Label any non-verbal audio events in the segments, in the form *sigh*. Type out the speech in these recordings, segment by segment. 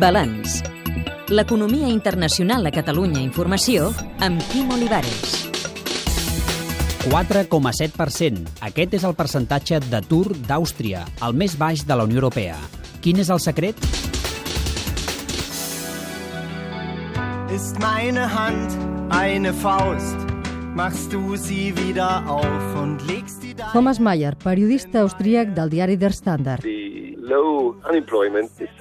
Balanç. L'economia internacional a Catalunya Informació amb Quim Olivares. 4,7%. Aquest és el percentatge d'atur d'Àustria, el més baix de la Unió Europea. Quin és el secret? Ist meine Hand eine Faust, machst du sie wieder auf und legst die da. Thomas Mayer, periodista austríac del diari Der Standard.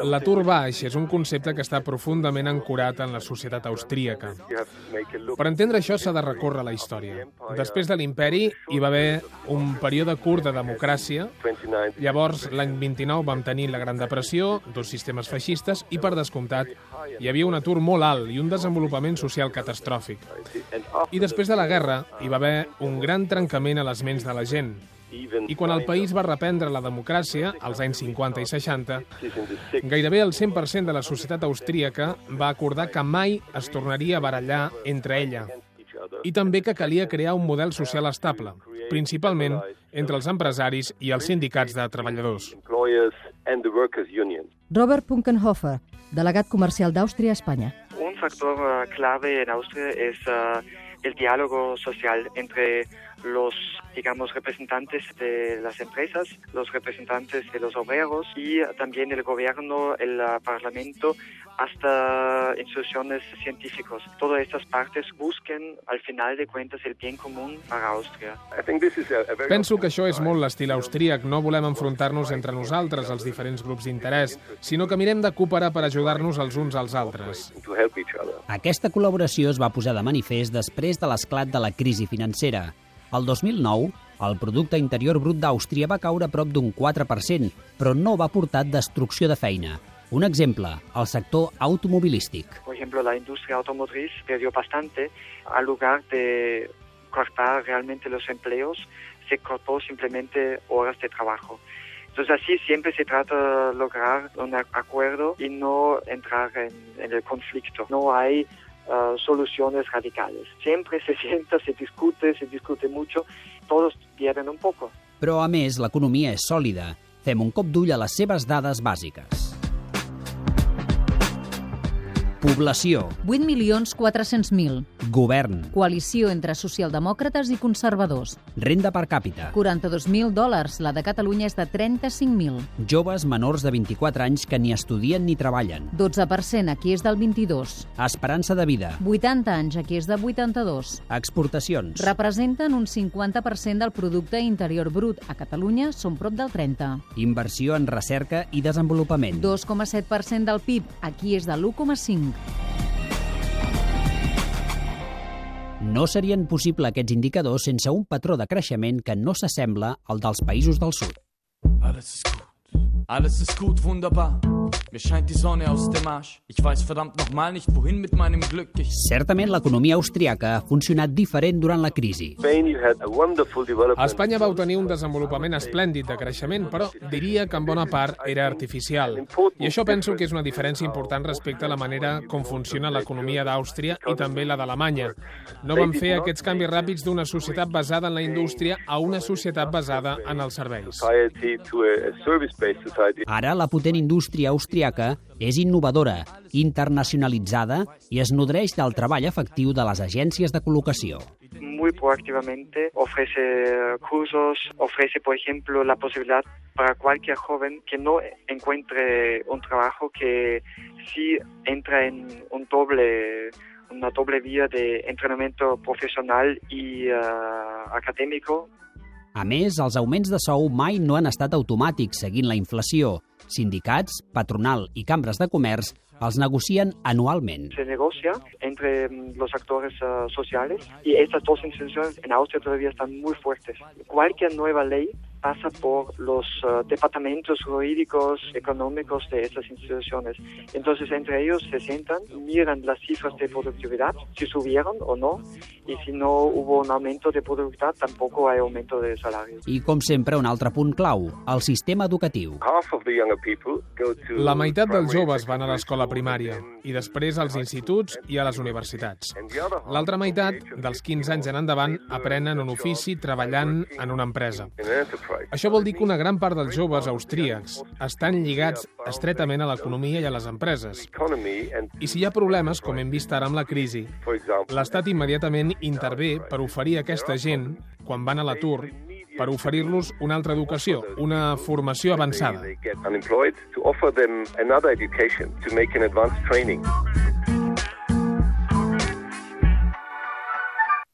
L'atur baix és un concepte que està profundament ancorat en la societat austríaca. Per entendre això s'ha de recórrer a la història. Després de l'imperi hi va haver un període curt de democràcia, llavors l'any 29 vam tenir la Gran Depressió, dos sistemes feixistes i, per descomptat, hi havia un atur molt alt i un desenvolupament social catastròfic. I després de la guerra hi va haver un gran trencament a les ments de la gent, i quan el país va reprendre la democràcia, als anys 50 i 60, gairebé el 100% de la societat austríaca va acordar que mai es tornaria a barallar entre ella i també que calia crear un model social estable, principalment entre els empresaris i els sindicats de treballadors. Robert Punkenhofer, delegat comercial d'Àustria a Espanya. Un factor uh, clave en Austria es uh, el diálogo social entre los, digamos, representantes de las empresas, los representantes de los obreros y también el gobierno, el uh, parlamento, hasta instituciones científicas. Todas estas partes busquen, al final de cuentas, el bien común para Austria. Penso que això és molt l'estil austríac. No volem enfrontar-nos entre nosaltres, els diferents grups d'interès, sinó que mirem de cooperar per ajudar-nos els uns als altres. Aquesta col·laboració es va posar de manifest després de l'esclat de la crisi financera. El 2009, el producte interior brut d'Àustria va caure prop d'un 4%, però no va portar destrucció de feina. Un exemple, el sector automobilístic. Por ejemplo, la industria automotriz perdió bastante. Al lugar de cortar realmente los empleos, se cortó simplemente horas de trabajo. Entonces así siempre se trata de lograr un acuerdo y no entrar en, en el conflicto. No hay uh, soluciones radicales. Siempre se *laughs* sienta, se discute, se discute mucho, todos pierden un poco. Però, a més, l'economia és sòlida. Fem un cop d'ull a les seves dades bàsiques. Població. 8.400.000. Govern. Coalició entre socialdemòcrates i conservadors. Renda per càpita. 42.000 dòlars. La de Catalunya és de 35.000. Joves menors de 24 anys que ni estudien ni treballen. 12%. Aquí és del 22. Esperança de vida. 80 anys. Aquí és de 82. Exportacions. Representen un 50% del producte interior brut. A Catalunya són prop del 30. Inversió en recerca i desenvolupament. 2,7% del PIB. Aquí és de l'1,5. No serien possibles aquests indicadors sense un patró de creixement que no s'assembla al dels països del sud. Alles ist gut. Alles ist gut, wunderbar. Mir scheint die Sonne aus dem Arsch. Ich weiß verdammt nochmal nicht, wohin mit meinem Glück. Ich... Certament l'economia austríaca ha funcionat diferent durant la crisi. A Espanya vau tenir un desenvolupament esplèndid de creixement, però diria que en bona part era artificial. I això penso que és una diferència important respecte a la manera com funciona l'economia d'Àustria i també la d'Alemanya. No vam fer aquests canvis ràpids d'una societat basada en la indústria a una societat basada en els serveis. Ara la potent indústria austríaca és innovadora, internacionalitzada i es nodreix del treball efectiu de les agències de col·locació. Muy proactivamente ofrece cursos, ofrece, por ejemplo, la posibilidad para cualquier joven que no encuentre un trabajo que sí entra en un doble una doble vía de entrenamiento profesional y uh, académico A més, els augments de sou mai no han estat automàtics seguint la inflació. Sindicats, patronal i cambres de comerç els negocien anualment. Se negocia entre los actores uh, sociales y estas dos instituciones en Austria todavía están muy fuertes. Cualquier nueva ley pasa por los uh, departamentos jurídicos, económicos de estas instituciones. Entonces, entre ellos se sientan, miran las cifras de productividad, si subieron o no, y si no hubo un aumento de productividad, tampoco hay aumento de salarios. I, com sempre, un altre punt clau, el sistema educatiu. La meitat dels joves van a l'escola primària i després als instituts i a les universitats. L'altra meitat, dels 15 anys en endavant, aprenen un ofici treballant en una empresa. Això vol dir que una gran part dels joves austríacs estan lligats estretament a l'economia i a les empreses. I si hi ha problemes, com hem vist ara amb la crisi, l'Estat immediatament intervé per oferir a aquesta gent, quan van a l'atur, per oferir-los una altra educació, una formació avançada.